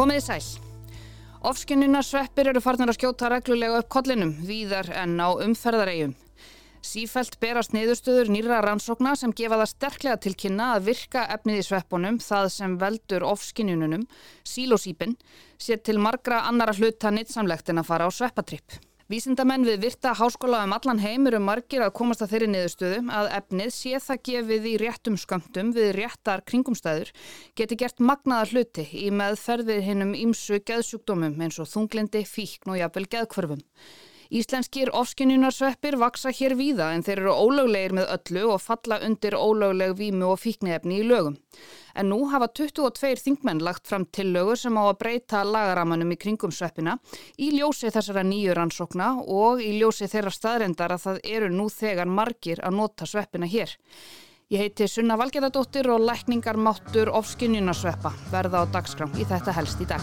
Komiði sæl. Ofskinnuna sveppir eru farnir að skjóta reglulega upp kollinum, víðar en á umferðaregjum. Sífælt berast niðurstöður nýra rannsókna sem gefa það sterklega til kynna að virka efnið í sveppunum, það sem veldur ofskinnununum, sílósípin, sér til margra annara hluta nýtsamlegt en að fara á sveppatripp. Vísindamenn við virta háskóla um allan heim eru margir að komast að þeirri niðurstöðu að efnið sé það gefið í réttum sköndum við réttar kringumstæður geti gert magnaða hluti í meðferðið hinnum ímsu geðsjúkdómum eins og þunglindi, fíkn og jafnvel geðkvörfum. Íslenskir ofskinjunarsveppir vaksa hér víða en þeir eru ólöglegir með öllu og falla undir ólögleg vímu og fíknefni í lögum. En nú hafa 22 þingmenn lagt fram tillögur sem á að breyta lagaramanum í kringum sveppina í ljósi þessara nýju rannsókna og í ljósi þeirra staðrendar að það eru nú þegar margir að nota sveppina hér. Ég heiti Sunna Valgerðardóttir og lækningar máttur ofskinjunarsveppa verða á dagskrám í þetta helst í dag.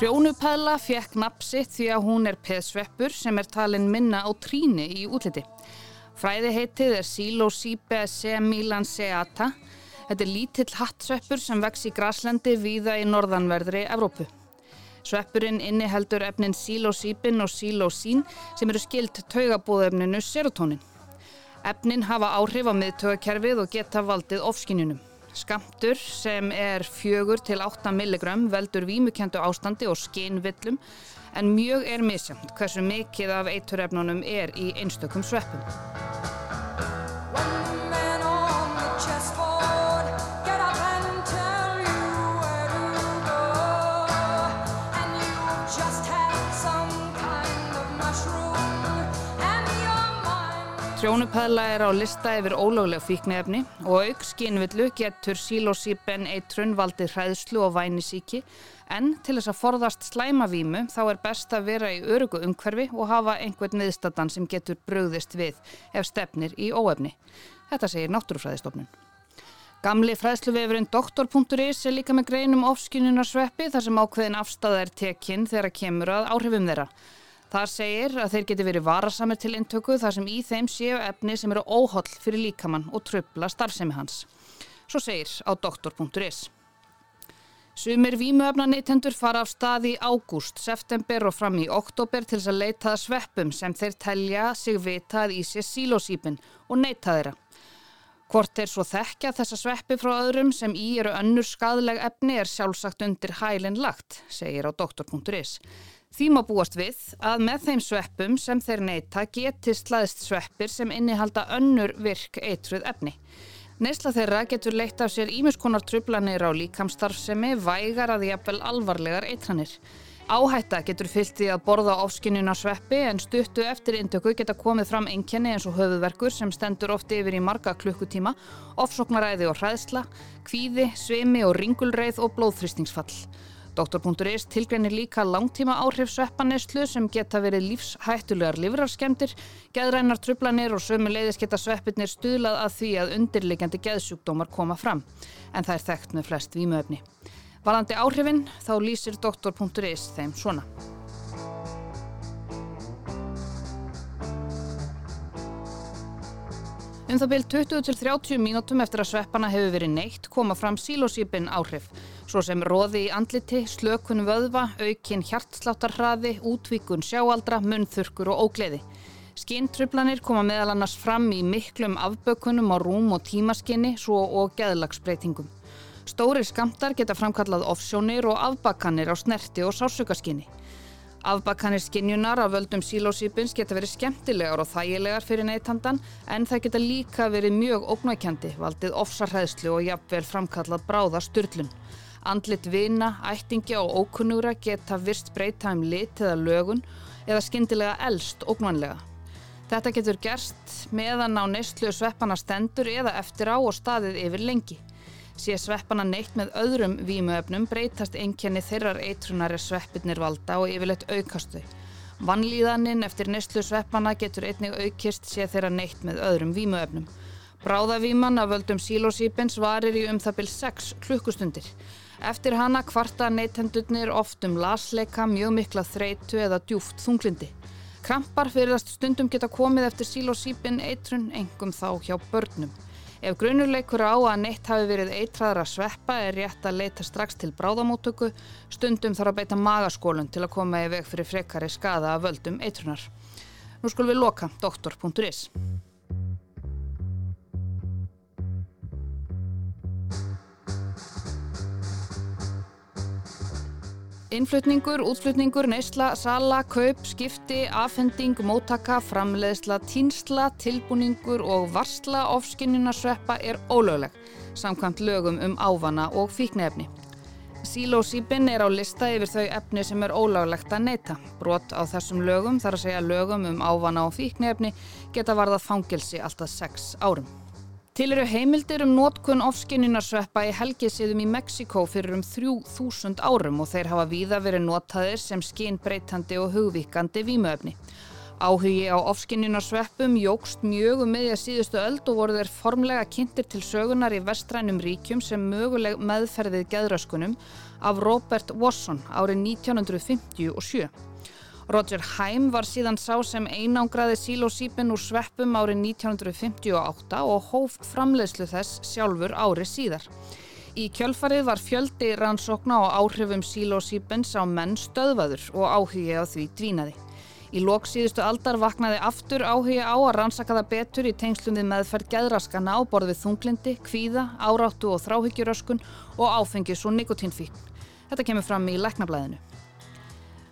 Trjónupæla fekk napsitt því að hún er peðsveppur sem er talin minna á tríni í útliti. Fræði heitið er Psilocybe semilanceata. Þetta er lítill hattsveppur sem vex í graslendi víða í norðanverðri Evrópu. Sveppurinn inniheldur efnin sílósípin og sílósín sem eru skilt taugabóðefninu serotonin. Efnin hafa áhrif á miðtögakerfið og geta valdið ofskinjunum. Skamtur sem er fjögur til 8 milligram veldur vímukendu ástandi og skinvillum en mjög er misjamt hversu mikið af eiturefnunum er í einstökum sveppum. Trjónupæðla er á lista yfir ólögleg fíknefni og auk skínvillu getur sílósípen eitrun valdið hræðslu og vænisíki en til þess að forðast slæmavímu þá er best að vera í örugu umhverfi og hafa einhvern niðurstatan sem getur bröðist við ef stefnir í óefni. Þetta segir náttúrufræðistofnun. Gamli fræðsluvefurinn doktor.is er líka með greinum ofskinunarsveppi þar sem ákveðin afstæða er tekinn þegar kemur að áhrifum þeirra. Þar segir að þeir geti verið varasamir til intöku þar sem í þeim séu efni sem eru óholl fyrir líkamann og tröfla starfsemi hans. Svo segir á doktor.is. Sumir vímuöfnaneytendur fara af stað í ágúst, september og fram í oktober til þess að leita sveppum sem þeir telja sig vitað í sér sílósýpin og neyta þeirra. Hvort þeir svo þekkja þessa sveppi frá öðrum sem í eru önnur skadleg efni er sjálfsagt undir hælinn lagt, segir á doktor.is. Því má búast við að með þeim sveppum sem þeir neyta geti slaðist sveppir sem innihalda önnur virk eitruð efni. Neysla þeirra getur leitt af sér ímiskonar trublanir á líkamstarfsemi, vægar að jafnvel alvarlegar eitranir. Áhætta getur fyllt því að borða ofskinnuna sveppi en stuttu eftir indöku geta komið fram einkenni eins og höfuverkur sem stendur oft yfir í marga klukkutíma, ofsóknaræði og hræðsla, kvíði, svimi og ringulreið og blóðþrýstingsfall. Doktor.is tilgreinir líka langtíma áhrif sveppaneslu sem geta verið lífshættulegar livrarskemdir, geðrænar trublanir og sömu leiðis geta sveppirnir stuðlað að því að undirlegjandi geðsjúkdómar koma fram, en það er þekkt með flest vímuöfni. Valandi áhrifin þá lýsir Doktor.is þeim svona. Um það byrj 20-30 mínútum eftir að sveppana hefur verið neitt koma fram sílósýpin áhrif svo sem róði í andliti, slökun vöðva, aukin hjartsláttarhraði, útvíkun sjáaldra, munþurkur og ógleði. Skinntrublanir koma meðal annars fram í miklum afbökunum á rúm og tímaskinni svo og geðlagsbreytingum. Stórir skamtar geta framkallað offsjónir og afbakanir á snerti og sásökaskinni. Afbakanir skinjunar af völdum sílósýpins geta verið skemmtilegar og þægilegar fyrir neytandan en það geta líka verið mjög ógnækjandi, valdið ofsarhæðslu og jafnvel framkallað bráða styrlun. Andlit vina, ættingja og ókunnúra geta virst breyta um lit eða lögun eða skindilega elst ógnvanlega. Þetta getur gerst meðan á neistlu sveppana stendur eða eftir á og staðið yfir lengi. Sé sveppana neitt með öðrum vímuöfnum breytast einkenni þeirrar eitrunar er sveppirnir valda og yfirleitt aukastu. Vannlíðaninn eftir neistlu sveppana getur einnig aukist sé þeirra neitt með öðrum vímuöfnum. Bráðavíman af völdum sílósýpins varir í um það byrj 6 klukkustundir. Eftir hana kvarta neytendurnir oft um lasleika, mjög mikla þreitu eða djúft þunglindi. Krampar fyrirðast stundum geta komið eftir sílósýpin eitrun, engum þá hjá börnum. Ef grunuleikur á að neitt hafi verið eitraðar að sveppa er rétt að leita strax til bráðamótöku, stundum þarf að beita magaskólun til að koma í veg fyrir frekari skada að völdum eitrunar. Nú skulum við loka doktor.is. Innflutningur, útflutningur, neysla, sala, kaup, skipti, afhending, mótaka, framleiðsla, tínsla, tilbúningur og varsla ofskinjunarsveppa er ólögleg, samkvæmt lögum um ávana og fíknefni. Sílósýpin er á lista yfir þau efni sem er ólöglegt að neyta. Brot á þessum lögum, þar að segja lögum um ávana og fíknefni, geta varðað fangilsi alltaf 6 árum. Til eru heimildir um nótkun ofskinjunarsveppa í helgisiðum í Mexiko fyrir um 3000 árum og þeir hafa víða verið notaðir sem skínbreytandi og hugvíkandi vímuöfni. Áhugi á ofskinjunarsveppum jógst mjög um meðja síðustu öld og voru þeir formlega kynntir til sögunar í vestrænum ríkjum sem möguleg meðferðið geðröskunum af Robert Wasson árið 1957. Roger Haim var síðan sá sem einangraði sílósýpin úr sveppum árið 1958 og hóf framleiðslu þess sjálfur árið síðar. Í kjölfarið var fjöldi rannsókna og áhrifum sílósýpins á menn stöðvaður og áhugi á því dvínaði. Í loksíðustu aldar vaknaði aftur áhugi á að rannsaka það betur í tengslum við meðferð geðraskana á borð við þunglindi, kvíða, áráttu og þráhyggjuröskun og áfengis og nikotínfíkn. Þetta kemur fram í læknablaðinu.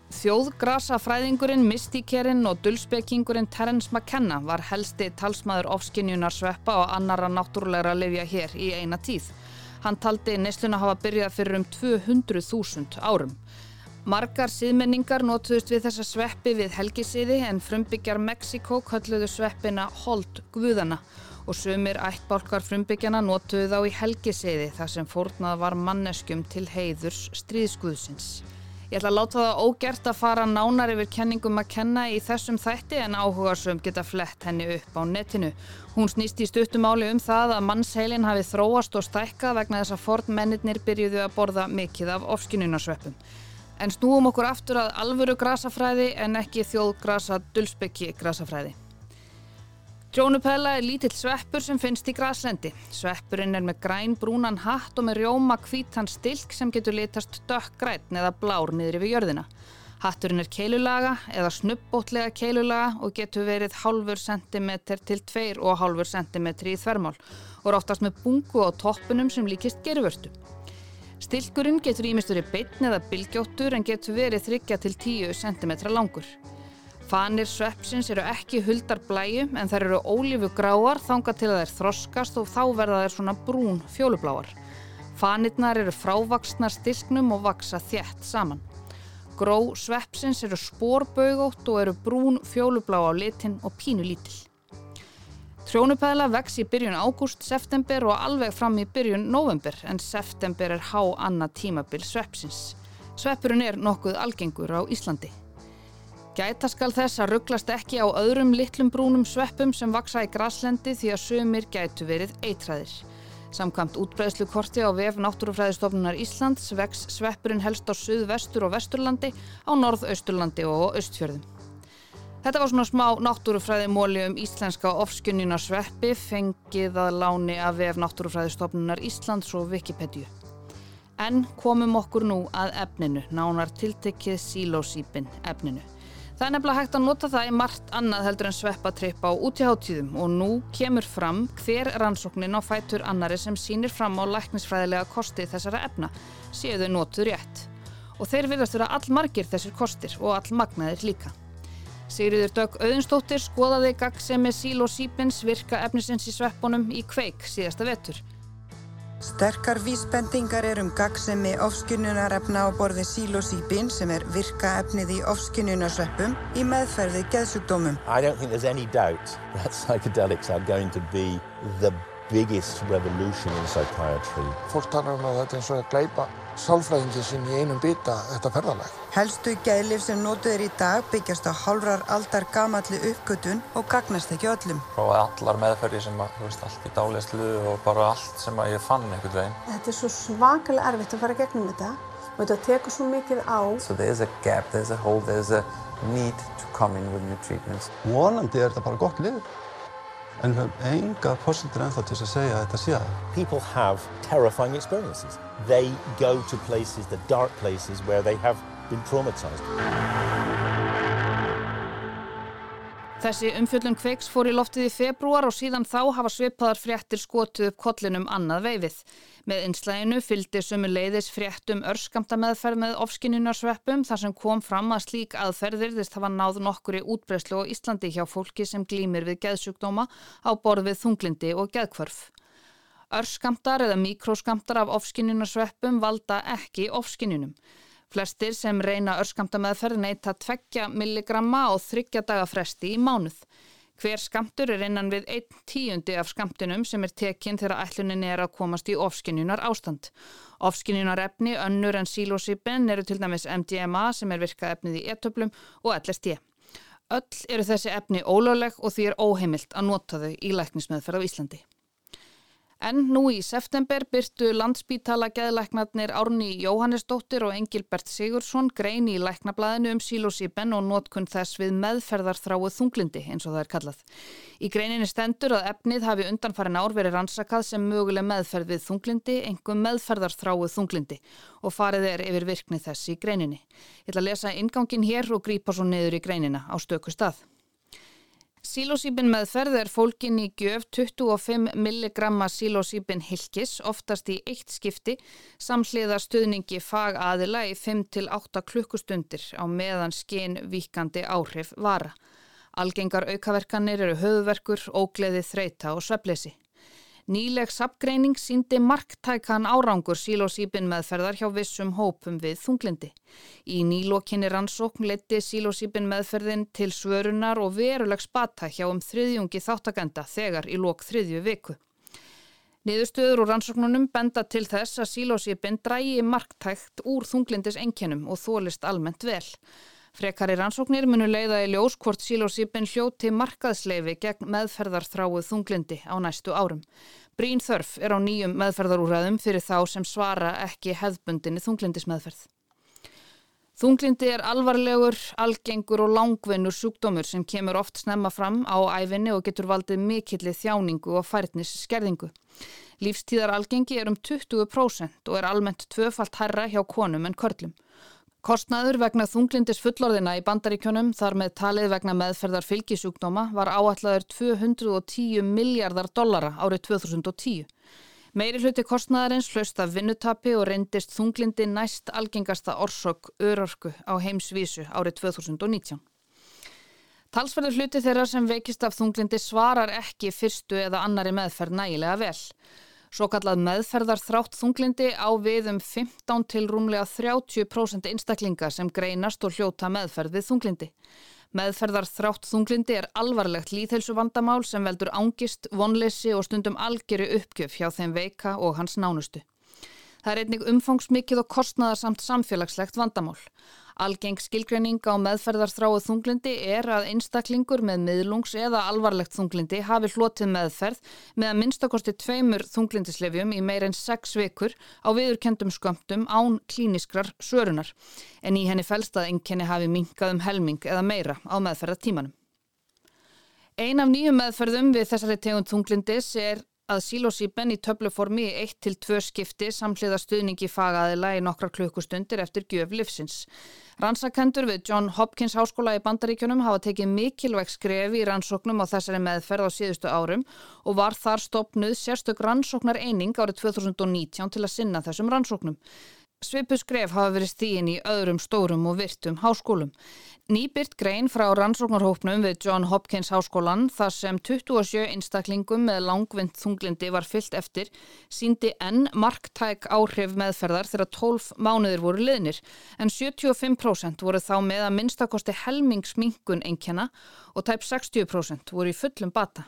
Þjóðgrasafræðingurinn, mystíkerinn og dulspekingurinn Terence McKenna var helsti talsmaður ofskinjunar sveppa og annara náttúrulegra lifja hér í eina tíð. Hann taldi neysluna hafa byrjað fyrir um 200.000 árum. Margar síðmenningar notuðust við þessa sveppi við helgisiði en frumbyggjar Mexiko kölluðu sveppina Holt Guðana og sumir ættbálkar frumbyggjana notuðu þá í helgisiði þar sem fórnað var manneskum til heiðurs stríðskuðsins. Ég ætla að láta það ógert að fara nánar yfir kenningum að kenna í þessum þætti en áhugarsum geta flett henni upp á netinu. Hún snýst í stuttumáli um það að mannsheilin hafi þróast og stækkað vegna þess að fort mennirnir byrjuðu að borða mikið af ofskinunarsveppum. En snúum okkur aftur að alvöru grasafræði en ekki þjóðgrasa dulsbyggi grasafræði. Trónupæla er lítill sveppur sem finnst í graslendi. Sveppurinn er með græn brúnan hatt og með rjóma kvítan stilk sem getur litast dökkgræn eða blár niður yfir jörðina. Hatturinn er keilulaga eða snubbótlega keilulaga og getur verið hálfur sentimeter til 2,5 cm í þvermál og oftast með bungu á toppunum sem líkist gerfurstu. Stilkurinn getur ímistur í beitn eða bilgjóttur en getur verið 3 til 10 cm langur. Fanir sveppsins eru ekki huldar blæju en þær eru ólífu gráar þanga til að þær þroskast og þá verða þær svona brún fjólubláar. Fanirnar eru frávaksnar stilknum og vaksa þjætt saman. Gró sveppsins eru spórbögótt og eru brún fjólublá á litin og pínu lítil. Trjónupæðla vex í byrjun ágúst, september og alveg fram í byrjun november en september er há annað tímabil sveppsins. Sveppurinn er nokkuð algengur á Íslandi. Gæta skal þess að rugglast ekki á öðrum litlum brúnum sveppum sem vaksa í graslendi því að sömur gætu verið eitræðir. Samkvæmt útbreðslukorti á VF Náttúrufræðistofnunar Íslands vex sveppurinn helst á suðvestur og vesturlandi, á norðausturlandi og östfjörðum. Þetta var svona smá náttúrufræði móli um íslenska ofskunnina sveppi fengið að láni af VF Náttúrufræðistofnunar Íslands og Wikipedia. En komum okkur nú að efninu, nánar tiltekkið sílósýpin efninu. Það er nefnilega hægt að nota það í margt annað heldur en sveppatripp á útíháttíðum og nú kemur fram hver rannsóknin á fætur annari sem sínir fram á læknisfræðilega kosti þessara efna, séu þau notur rétt. Og þeir virðast vera allmargir þessir kostir og allmagnaðir líka. Sigriður Dögg Auðinstóttir skoðaði gaggsemi síl og sípins virka efnisins í sveppunum í kveik síðasta vetur. Sterkar vísbendingar er um gaggsemi ofskinnunarefna á borði sílosíbin sem er virka efnið í ofskinnunarsveppum í meðferði geðsugdómum. I don't think there's any doubt that psychedelics are going to be the biggest revolution in psychiatry. Fólk talar um að þetta er eins og að gleipa sálfræðingi sinn í einum bita þetta ferðalag. Helstu gæðlif sem notuður í dag byggjast á hálfrar aldar gamalli uppgötun og gagnast ekki öllum. Prófaði allar meðferði sem að, þú veist, allt í dálislu og bara allt sem að ég fann einhvern veginn. Þetta er svo svakalega erfitt að fara gegnum þetta og þetta tekur svo mikið á. So there's a gap, there's a hole, there's a need to come in with new treatments. Vonandi er þetta bara gott lið en enga fórsendur ennþá til að segja að þetta sé. People have terrifying experiences. They go to places, the dark places where they have been traumatized. Þessi umfjöldun kveiks fór í loftið í februar og síðan þá hafa svipaðar fréttir skotuð upp kollinum annað veifið. Með einslæginu fylgdi sumu leiðis fréttum örskamta meðferð með ofskinnunarsveppum þar sem kom fram að slík aðferðirðist hafa náð nokkur í útbreyslu og Íslandi hjá fólki sem glýmir við geðsjúkdóma á borð við þunglindi og geðkvörf. Örskamtar eða mikróskamtar af ofskinnunarsveppum valda ekki ofskinnunum. Flestir sem reyna örskamta meðferð neyta 2 milligramma og 3 daga fresti í mánuð. Hver skamtur er innan við 1 tíundi af skamtunum sem er tekinn þegar ætlunin er að komast í ofskinjunar ástand. Ofskinjunar efni, önnur en sílósipin eru til dæmis MDMA sem er virkað efnið í etöflum og LSD. Öll eru þessi efni ólögleg og því er óheimilt að nota þau í læknismeðferð á Íslandi. En nú í september byrtu landsbítala geðlæknarnir Árni Jóhannesdóttir og Engilbert Sigursson grein í læknablaðinu um sílósíben og nótkunn þess við meðferðarþráu þunglindi eins og það er kallað. Í greininni stendur að efnið hafi undanfarin ár verið rannsakað sem möguleg meðferð við þunglindi, engum meðferðarþráu þunglindi og farið er yfir virkni þess í greininni. Ég ætla að lesa ingangin hér og grípa svo niður í greinina á stöku stað. Sílósíbin meðferð er fólkin í gjöf 25 milligramma sílósíbin hilkis, oftast í eitt skipti, samhliða stuðningi fagaðila í 5-8 klukkustundir á meðan skein vikandi áhrif vara. Algengar aukaverkanir eru höfuverkur, ógleði, þreita og sveplesi. Nýleg sapgreining síndi marktækan árangur sílósípin meðferðar hjá vissum hópum við þunglindi. Í nýlokinni rannsókn leti sílósípin meðferðin til svörunar og veruleg spata hjá um þriðjungi þáttakenda þegar í lok þriðju viku. Niðurstöður og rannsóknunum benda til þess að sílósípin drægi marktækt úr þunglindis enkjönum og þólist almennt vel. Frekari rannsóknir munu leiða í ljós hvort sílósípin hljóti markaðsleifi gegn meðferðarþráu þunglindi á næstu árum. Brín þörf er á nýjum meðferðarúræðum fyrir þá sem svara ekki hefðbundinni þunglindismeðferð. Þunglindi er alvarlegur, algengur og langvinnur sjúkdómur sem kemur oft snemma fram á æfinni og getur valdið mikilli þjáningu og færtnis skerðingu. Lífstíðar algengi er um 20% og er almennt tvöfalt herra hjá konum en körlum. Kostnaður vegna þunglindis fullorðina í bandaríkjónum þar með talið vegna meðferðar fylgisjúkdóma var áallaður 210 miljardar dollara árið 2010. Meiri hluti kostnaðarins hlaust af vinnutapi og reyndist þunglindi næst algengasta orsök örörku á heimsvísu árið 2019. Talsverður hluti þeirra sem veikist af þunglindi svarar ekki fyrstu eða annari meðferð nægilega vel. Svo kallað meðferðar þrátt þunglindi á við um 15 til rúmlega 30% einstaklinga sem greinast og hljóta meðferð við þunglindi. Meðferðar þrátt þunglindi er alvarlegt líðhelsu vandamál sem veldur ángist, vonleysi og stundum algjöru uppgjöf hjá þeim veika og hans nánustu. Það er einnig umfangsmikið og kostnaðarsamt samfélagslegt vandamál. Algeng skilgreining á meðferðarþráu þunglindi er að einstaklingur með miðlungs eða alvarlegt þunglindi hafi hlotið meðferð með að minnstakosti tveimur þunglindislefjum í meir en sex vikur á viðurkendum skömmtum án klíniskrar sörunar en í henni fælst að einkenni hafi minkað um helming eða meira á meðferðartímanum. Ein af nýjum meðferðum við þessari tegund þunglindis er að sílósíben í töfluformi í 1-2 skipti samhliða stuðningi fagaðila í nokkra klukkustundir eftir gjöf livsins. Rannsakendur við John Hopkins Háskóla í Bandaríkjunum hafa tekið mikilvæg skrefi í rannsóknum á þessari meðferð á síðustu árum og var þar stopnuð sérstök rannsóknar eining árið 2019 til að sinna þessum rannsóknum. Svipu skref hafa verið stíin í öðrum stórum og virtum háskólum. Nýbyrt grein frá rannsóknarhópnum við John Hopkins háskólan þar sem 27 einstaklingum með langvind þunglindi var fyllt eftir síndi enn marktæk áhrif meðferðar þegar 12 mánuðir voru liðnir en 75% voru þá með að minnstakosti helmingsminkun einkjana og tæp 60% voru í fullum bata.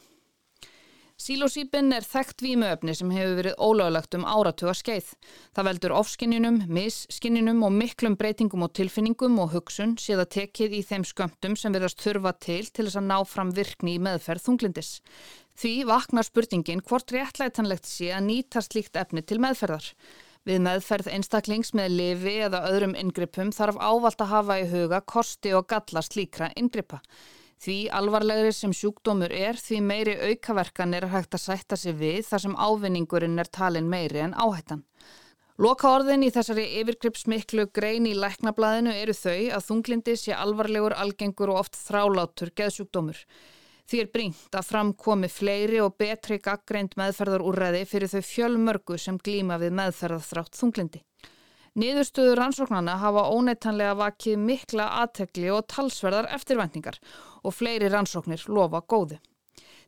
Sílósýpin er þekkt vímuöfni sem hefur verið ólögulegt um áratuga skeið. Það veldur ofskinninum, misskinninum og miklum breytingum og tilfinningum og hugsun séða tekið í þeim skömmtum sem verðast þurfa til til þess að ná fram virkni í meðferð þunglindis. Því vaknar spurningin hvort réttlætanlegt sé að nýta slíkt efni til meðferðar. Við meðferð einstaklings með lifi eða öðrum yngrippum þarf ávalt að hafa í huga kosti og galla slíkra yngripa. Því alvarlegri sem sjúkdómur er því meiri aukaverkan er hægt að sætta sig við þar sem ávinningurinn er talin meiri en áhættan. Loka orðin í þessari yfirgripsmiklu grein í læknablaðinu eru þau að þunglindi sé alvarlegur, algengur og oft þrálátur geðsjúkdómur. Því er brínt að framkomi fleiri og betri gaggreind meðferðarúræði fyrir þau fjölmörgu sem glíma við meðferðarþrátt þunglindi. Niðurstöður rannsóknana hafa óneittanlega vakið mikla aðtekli og talsverðar eftirvæntingar og fleiri rannsóknir lofa góðu.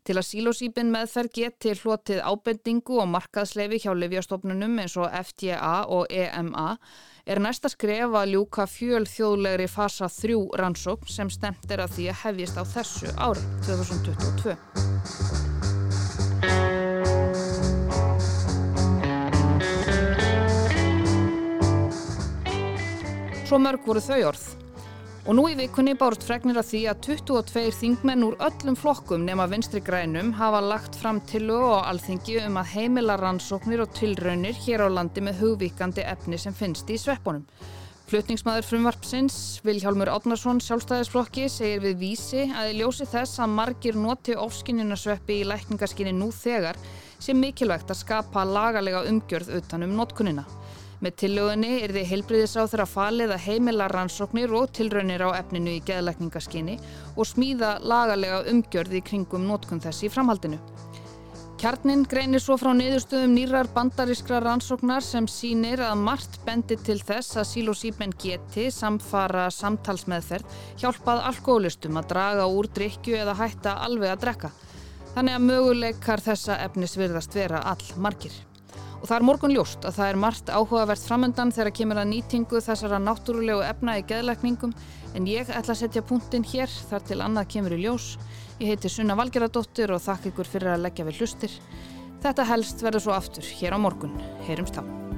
Til að sílósýpin meðferð geti hlotið ábendingu og markaðsleifi hjá livjastofnunum eins og FDA og EMA er næsta skref að ljúka fjöl þjóðlegri fasa 3 rannsókn sem stemt er að því að hefjist á þessu ári 2022. Svo mörg voru þau orð. Og nú í vikunni bárst fregnir að því að 22 þingmenn úr öllum flokkum nema vinstri grænum hafa lagt fram tilögu og alþingi um að heimila rannsóknir og tilraunir hér á landi með hugvíkandi efni sem finnst í sveppunum. Flutningsmaður frumvarpsins, Viljálmur Átnarsson, sjálfstæðisflokki, segir við vísi að í ljósi þess að margir noti ofskinnunasveppi í lækningaskinni nú þegar sé mikilvægt að skapa lagalega umgjörð utan um notkunina. Með tillögunni er þið heilbriðisráð þeirra falið að heimila rannsóknir og tilraunir á efninu í geðlækningaskinni og smíða lagalega umgjörði í kringum nótkunn þess í framhaldinu. Kjarnin greinir svo frá niðurstöðum nýrar bandarískra rannsóknar sem sínir að margt bendi til þess að sílósýpen geti samfara samtalsmeðferð hjálpað alkoholistum að draga úr drikju eða hætta alveg að drekka. Þannig að möguleikar þessa efnis virðast vera all margir. Og það er morgun ljóst að það er margt áhugavert framöndan þegar kemur að nýtingu þessara náttúrulegu efna í geðlækningum en ég ætla að setja punktin hér þar til annað kemur í ljós. Ég heiti Sunna Valgeradóttir og þakk ykkur fyrir að leggja við hlustir. Þetta helst verður svo aftur hér á morgun. Heyrumst þá.